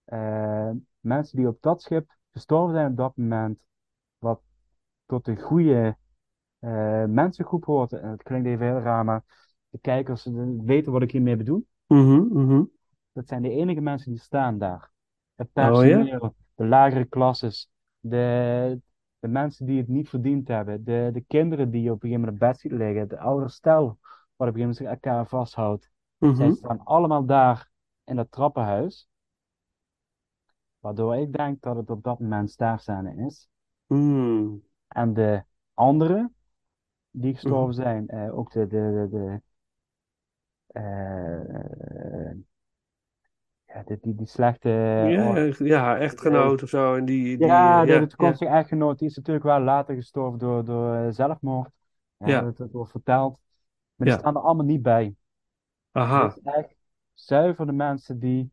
eh, mensen die op dat schip gestorven zijn op dat moment, wat tot een goede eh, mensengroep hoort. En het klinkt even heel raar, maar de kijkers weten wat ik hiermee bedoel. Mhm, mhm. Dat zijn de enige mensen die staan daar. Het Oh, ja? personeel, de lagere klasses, de, de mensen die het niet verdiend hebben, de, de kinderen die op een gegeven moment op bed ziet liggen, de oudere stel wat op een gegeven moment zich elkaar vasthoudt. Zij Mhm. staan allemaal daar in dat trappenhuis. Waardoor ik denk dat het op dat moment sterfscène is. Mm. En de anderen die gestorven Mhm. zijn, eh, ook de, de, de, de eh, ja, die, die, die slechte Ja, or- ja, echtgenoot of zo. En die, die, Ja, eh, de, ja, de toekomstige echtgenoot, die is natuurlijk wel later gestorven door, door eh, zelfmoord. Ja, Ja. Dat, wordt verteld. Maar die Ja. staan er allemaal niet bij. Aha. Is echt zuiver de mensen die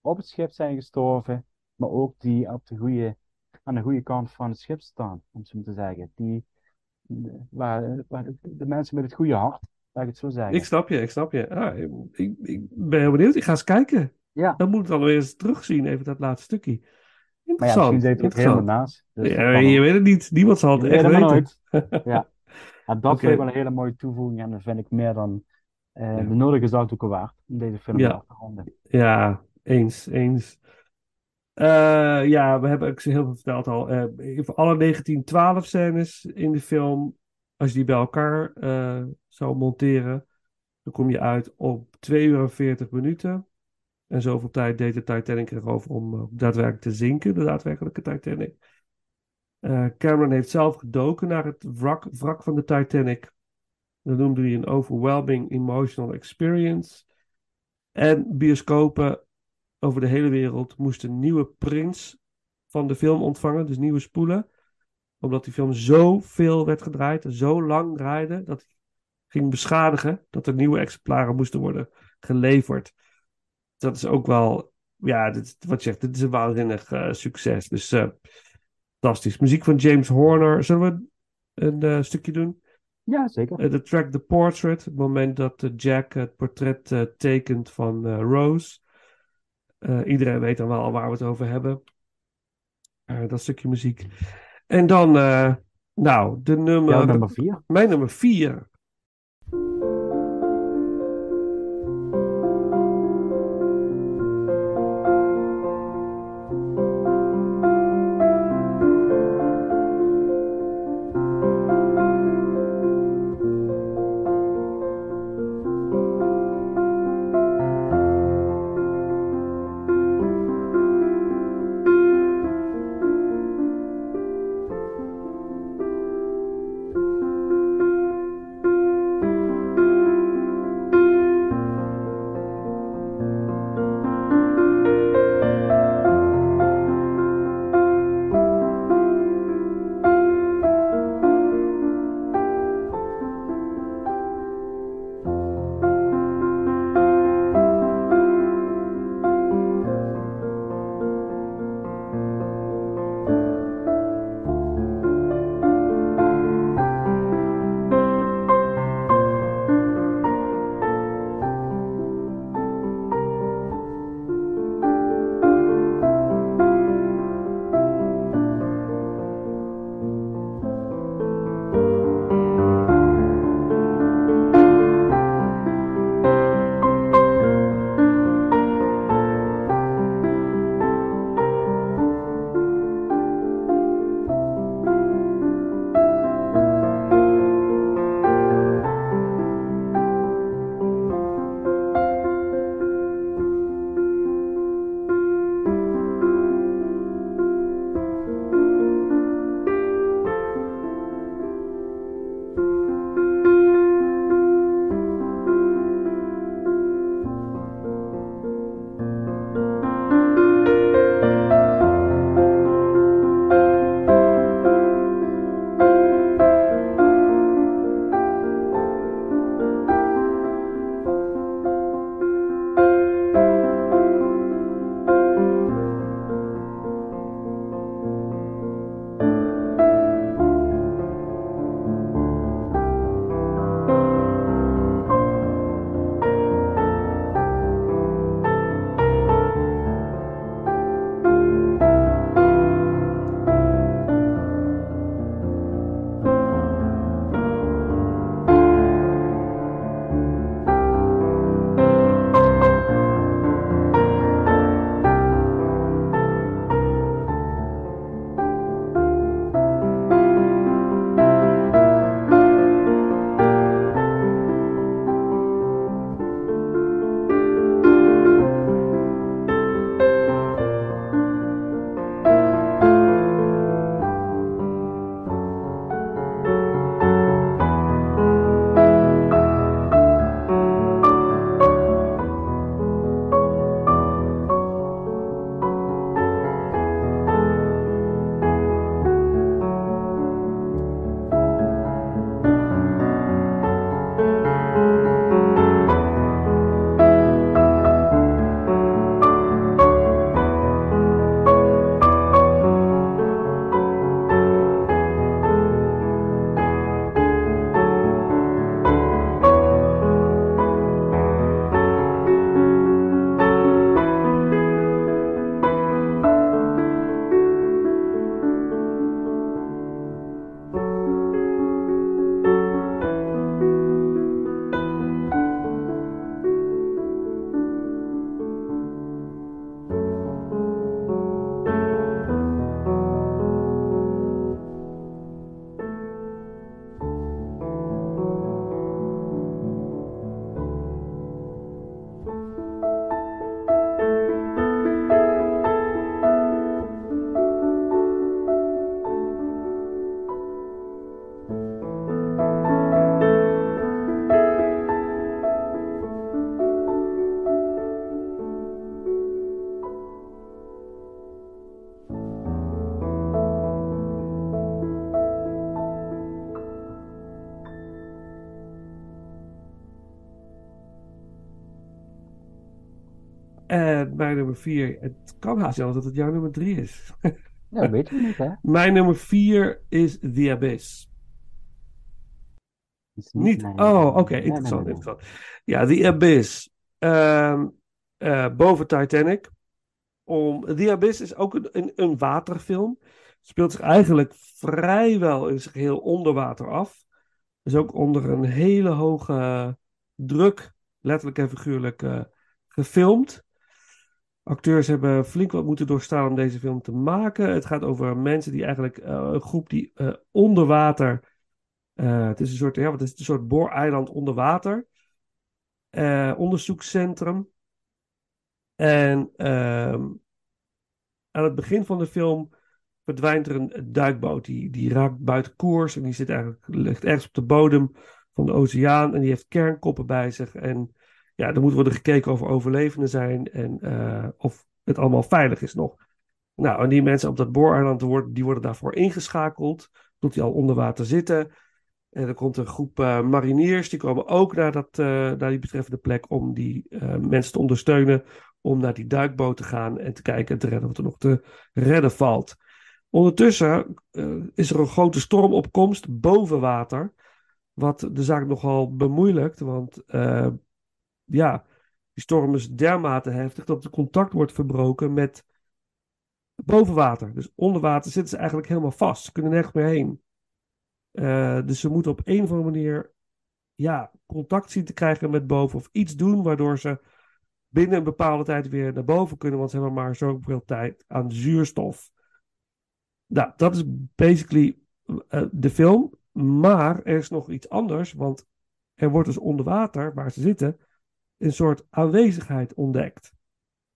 op het schip zijn gestorven, maar ook die op de goede, aan de goede kant van het schip staan, om zo te zeggen. Die, de- waar, waar de, mensen met het goede hart, laat ik het zo zeggen. Ik snap je, ik snap je. Ah, ik, ik ben heel benieuwd. Ik ga eens kijken. Ja, Dan moet ik dan weer eens terugzien, even dat laatste stukje. maar ja, Interessant. misschien zit er helemaal interessant. naast. Dus Ja, je weet het niet. Niemand zal het Je echt weten. nooit. Ja. En dat Oké. vind ik wel een hele mooie toevoeging en dat vind ik meer dan Eh, Ja. De nodige zoutdoeken waard om deze film Ja. af te ronden. Ja, eens, eens. Eh, ja, we hebben ook heel veel verteld al. Eh, voor alle 1912 scènes in de film, als je die bij elkaar eh, zou monteren, dan kom je uit op 2 uur en 40 minuten. En zoveel tijd deed de Titanic erover om eh, daadwerkelijk te zinken, de daadwerkelijke Titanic. Eh, Cameron heeft zelf gedoken naar het wrak, wrak van de Titanic. Dat noemde hij een overwhelming emotional experience. En bioscopen over de hele wereld moesten nieuwe prints van de film ontvangen, dus nieuwe spoelen. Omdat die film zoveel werd gedraaid zo lang draaide, dat hij ging beschadigen, dat er nieuwe exemplaren moesten worden geleverd. Dat is ook wel, ja, dit, wat je zegt, dit is een waanzinnig eh, succes. Dus eh, fantastisch. Muziek van James Horner. Zullen we een eh, stukje doen? Ja, zeker. Eh, de track The Portrait, het moment dat Jack het portret eh, tekent van eh, Rose. Iedereen weet dan wel waar we het over hebben. Dat stukje muziek. En dan, nou, de nummer, Jouw nummer vier. mijn nummer vier. Mijn nummer vier, het kan haast wel dat het jouw nummer drie is. Ja, dat weten we niet, hè? Mijn nummer vier is The Abyss. Is Niet? mijn- Oh, oké, nee, nee, interessant, nee, nee. interessant. Ja, The Abyss. Eh, boven Titanic. Om, The Abyss is ook een, een, een waterfilm. Speelt zich eigenlijk vrijwel in zijn geheel onder water af. Is ook onder een hele hoge druk, letterlijk en figuurlijk, eh, gefilmd. Acteurs hebben flink wat moeten doorstaan om deze film te maken. Het gaat over mensen die eigenlijk, eh, een groep die eh, onder water eh, het is een soort, ja, wat is een soort booreiland onder water. Onderzoekscentrum. En ehm, aan het begin van de film verdwijnt er een duikboot. Die, die raakt buiten koers en die zit eigenlijk, ligt ergens op de bodem van de oceaan. En die heeft kernkoppen bij zich. En ja, er moet worden gekeken of er overlevenden zijn en eh, of het allemaal veilig is nog. Nou, en die mensen op dat booreiland, worden, die worden daarvoor ingeschakeld, tot die al onder water zitten. En er komt een groep eh, mariniers, die komen ook naar, dat, eh, naar die betreffende plek om die mensen te ondersteunen. Om naar die duikboot te gaan en te kijken en te redden wat er nog te redden valt. Ondertussen is er een grote stormopkomst boven water. Wat de zaak nogal bemoeilijkt, want ja, die storm is dermate heftig dat het contact wordt verbroken met boven water. Dus onder water zitten ze eigenlijk helemaal vast. Ze kunnen nergens meer heen. Eh, dus ze moeten op een of andere manier ja, contact zien te krijgen met boven of iets doen waardoor ze binnen een bepaalde tijd weer naar boven kunnen, want ze hebben maar zoveel tijd aan zuurstof. Nou, dat is basically eh, de film. Maar er is nog iets anders, want er wordt dus onder water, waar ze zitten, een soort aanwezigheid ontdekt.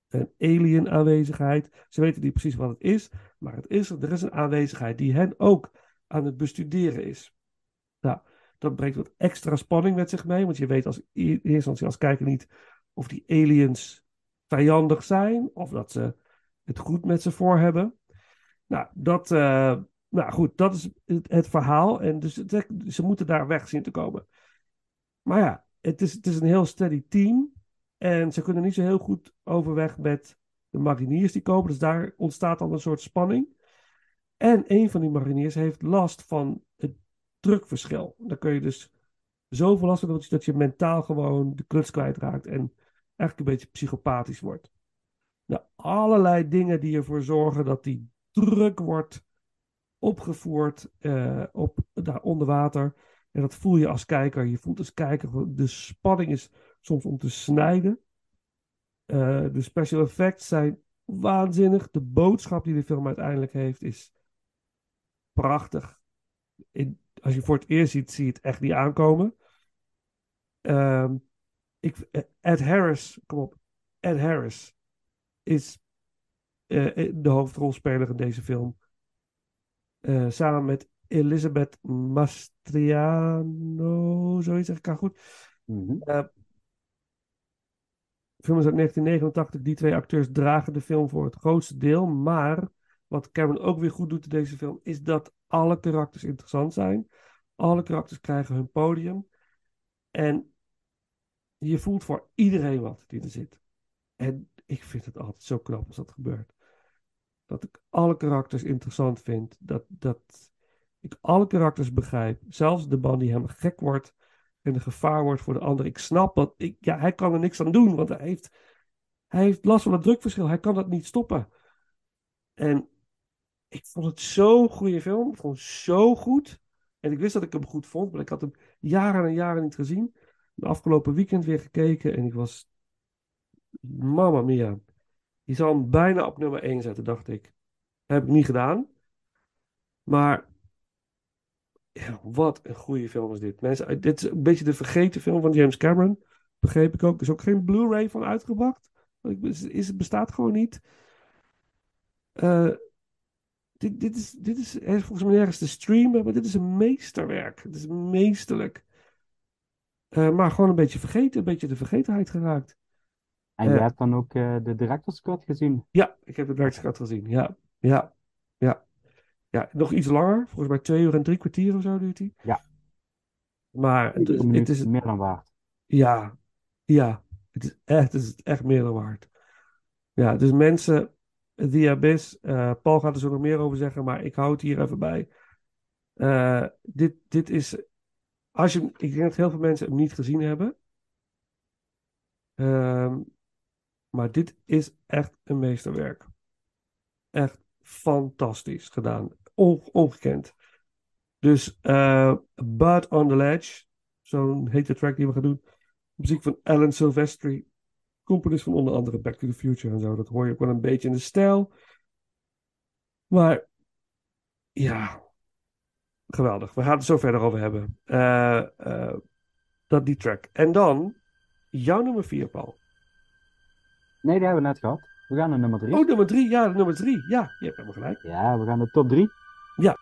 Een alien aanwezigheid. Ze weten niet precies wat het is, maar het is, er is een aanwezigheid die hen ook aan het bestuderen is. Nou, dat brengt wat extra spanning met zich mee, want je weet als eerste instantie als kijker niet of die aliens vijandig zijn of dat ze het goed met ze voor hebben. Nou, dat, eh, nou goed, dat is het, verhaal. En dus ze moeten daar weg zien te komen. Maar ja, het is, het is een heel steady team. En ze kunnen niet zo heel goed overweg met de mariniers die komen. Dus daar ontstaat dan een soort spanning. En een van die mariniers heeft last van het drukverschil. Dan kun je dus zoveel last hebben dat je, mentaal gewoon de kluts kwijtraakt. En eigenlijk een beetje psychopathisch wordt. Nou, allerlei dingen die ervoor zorgen dat die druk wordt opgevoerd eh, op, onder water. En dat voel je als kijker. Je voelt als kijker, de spanning is soms om te snijden. Eh, de special effects zijn waanzinnig. De boodschap die de film uiteindelijk heeft is prachtig. In, als je voor het eerst ziet, zie je het echt niet aankomen. Ehm, ik, eh, Ed Harris, kom op. Ed Harris is eh, de hoofdrolspeler in deze film. Samen met Elizabeth Mastriano, zoiets zeg ik haar goed. Mhm. De film is uit 1989. Die twee acteurs dragen de film voor het grootste deel. Maar wat Cameron ook weer goed doet in deze film, is dat alle karakters interessant zijn. Alle karakters krijgen hun podium. En je voelt voor iedereen wat die er zit. En ik vind het altijd zo knap als dat gebeurt. Dat ik alle karakters interessant vind. Dat, dat ik alle karakters begrijp. Zelfs de man die helemaal gek wordt en een gevaar wordt voor de ander. Ik snap dat. Ik, ja, hij kan er niks aan doen, want hij heeft, hij heeft last van het drukverschil. Hij kan dat niet stoppen. En ik vond het zo'n goede film. Ik vond het zo goed. En ik wist dat ik hem goed vond, maar ik had hem jaren en jaren niet gezien. De afgelopen weekend weer gekeken en ik was. Mamma mia. Je zal hem bijna op nummer 1 zetten, dacht ik. heb ik niet gedaan. Maar. Ja, wat een goede film is dit. Mensen, dit is een beetje de vergeten film van James Cameron. Begreep ik ook. Er is ook geen Blu-ray van uitgebracht. Is, het bestaat gewoon niet. Eh, dit, dit, is, dit is is volgens mij nergens te streamen, maar dit is een meesterwerk. Het is meesterlijk. Eh, maar gewoon een beetje vergeten, een beetje de vergetenheid geraakt. En je Eh. hebt dan ook eh, de director's cut gezien. Ja, ik heb de Director's gezien. Ja, ja, ja. Ja, nog iets langer. Volgens mij twee uur en drie kwartier of zo duurt die. Ja. Maar het, het is, meer dan waard. ja, ja. Het is echt, het is echt meer dan waard. Ja, dus mensen, The Abyss, eh, Paul gaat er zo nog meer over zeggen, maar ik hou het hier even bij. Eh, dit, dit is, als je, ik denk dat heel veel mensen hem niet gezien hebben. Ehm, maar dit is echt een meesterwerk. Echt fantastisch gedaan ongekend. Dus uh, Bud on the Ledge, zo'n hete track die we gaan doen. Muziek van Alan Silvestri, componist van onder andere Back to the Future en zo. Dat hoor je ook wel een beetje in de stijl. Maar ja, geweldig. We gaan het zo verder over hebben. Eh, eh, dat die track. En dan jouw nummer 4, Paul. Nee, die hebben we net gehad. We gaan naar nummer 3. Oh, nummer 3. Ja, nummer 3. Ja, je hebt helemaal gelijk. Ja, we gaan naar top 3. Yeah.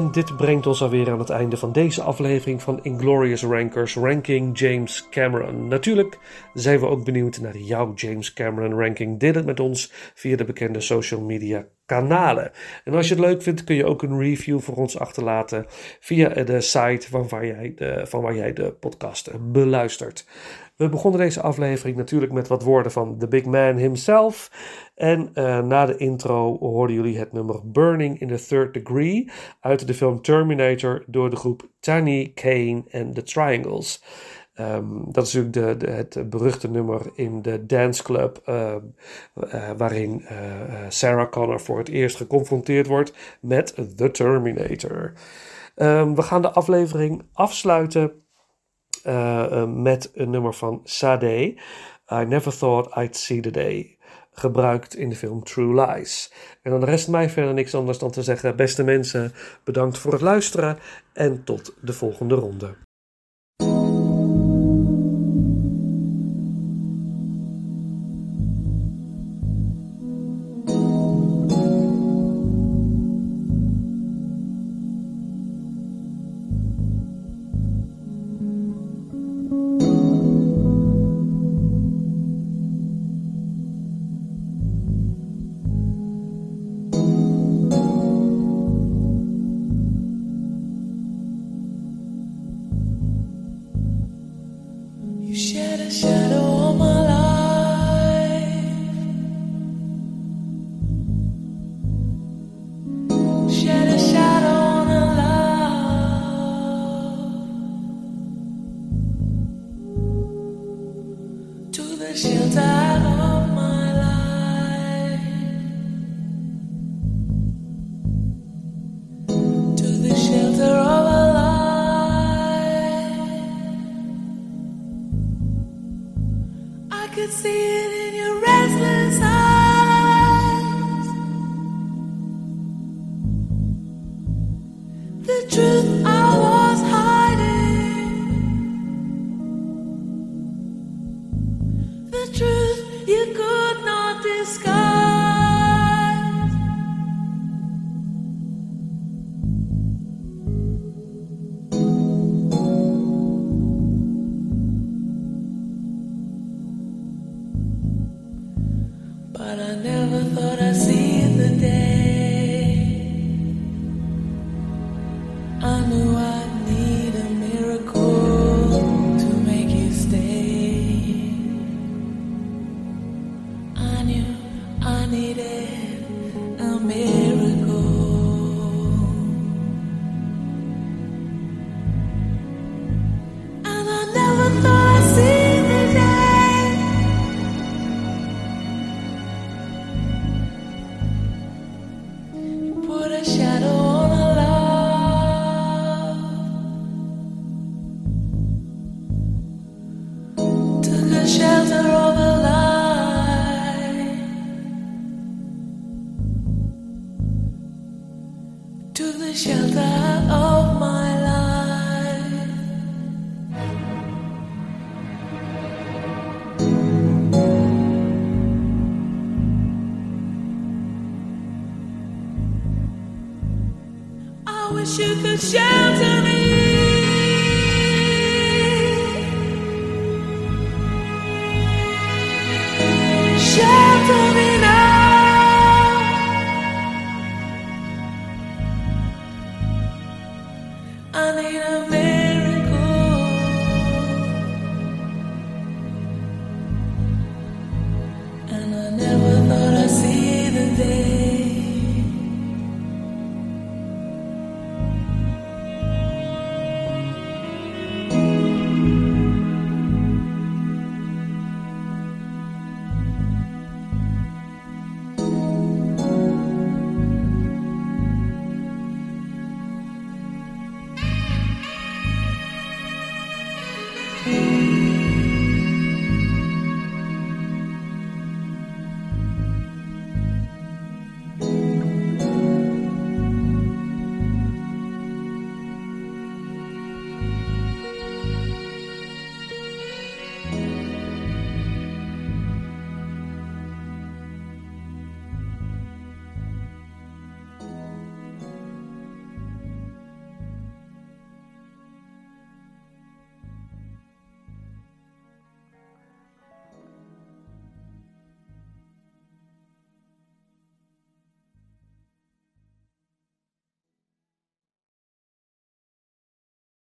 En dit brengt ons alweer aan het einde van deze aflevering van Inglorious Rankers Ranking James Cameron. Natuurlijk zijn we ook benieuwd naar jouw James Cameron ranking. Deel het met ons via de bekende social media kanalen. En als je het leuk vindt kun je ook een review voor ons achterlaten via de site van waar jij de, van waar jij de podcast beluistert. We begonnen deze aflevering natuurlijk met wat woorden van The Big Man himself. En eh, na de intro hoorden jullie het nummer Burning in the Third Degree uit de film Terminator door de groep Tiny, Kane en The Triangles. Ehm, dat is natuurlijk de, de, het beruchte nummer in de danceclub uh, uh, waarin Sarah Connor voor het eerst geconfronteerd wordt met The Terminator. Um, we gaan de aflevering afsluiten met een nummer van Sade. I never thought I'd see the day. Gebruikt in de film True Lies. En dan rest mij verder niks anders dan te zeggen: beste mensen, bedankt voor het luisteren en tot de volgende ronde.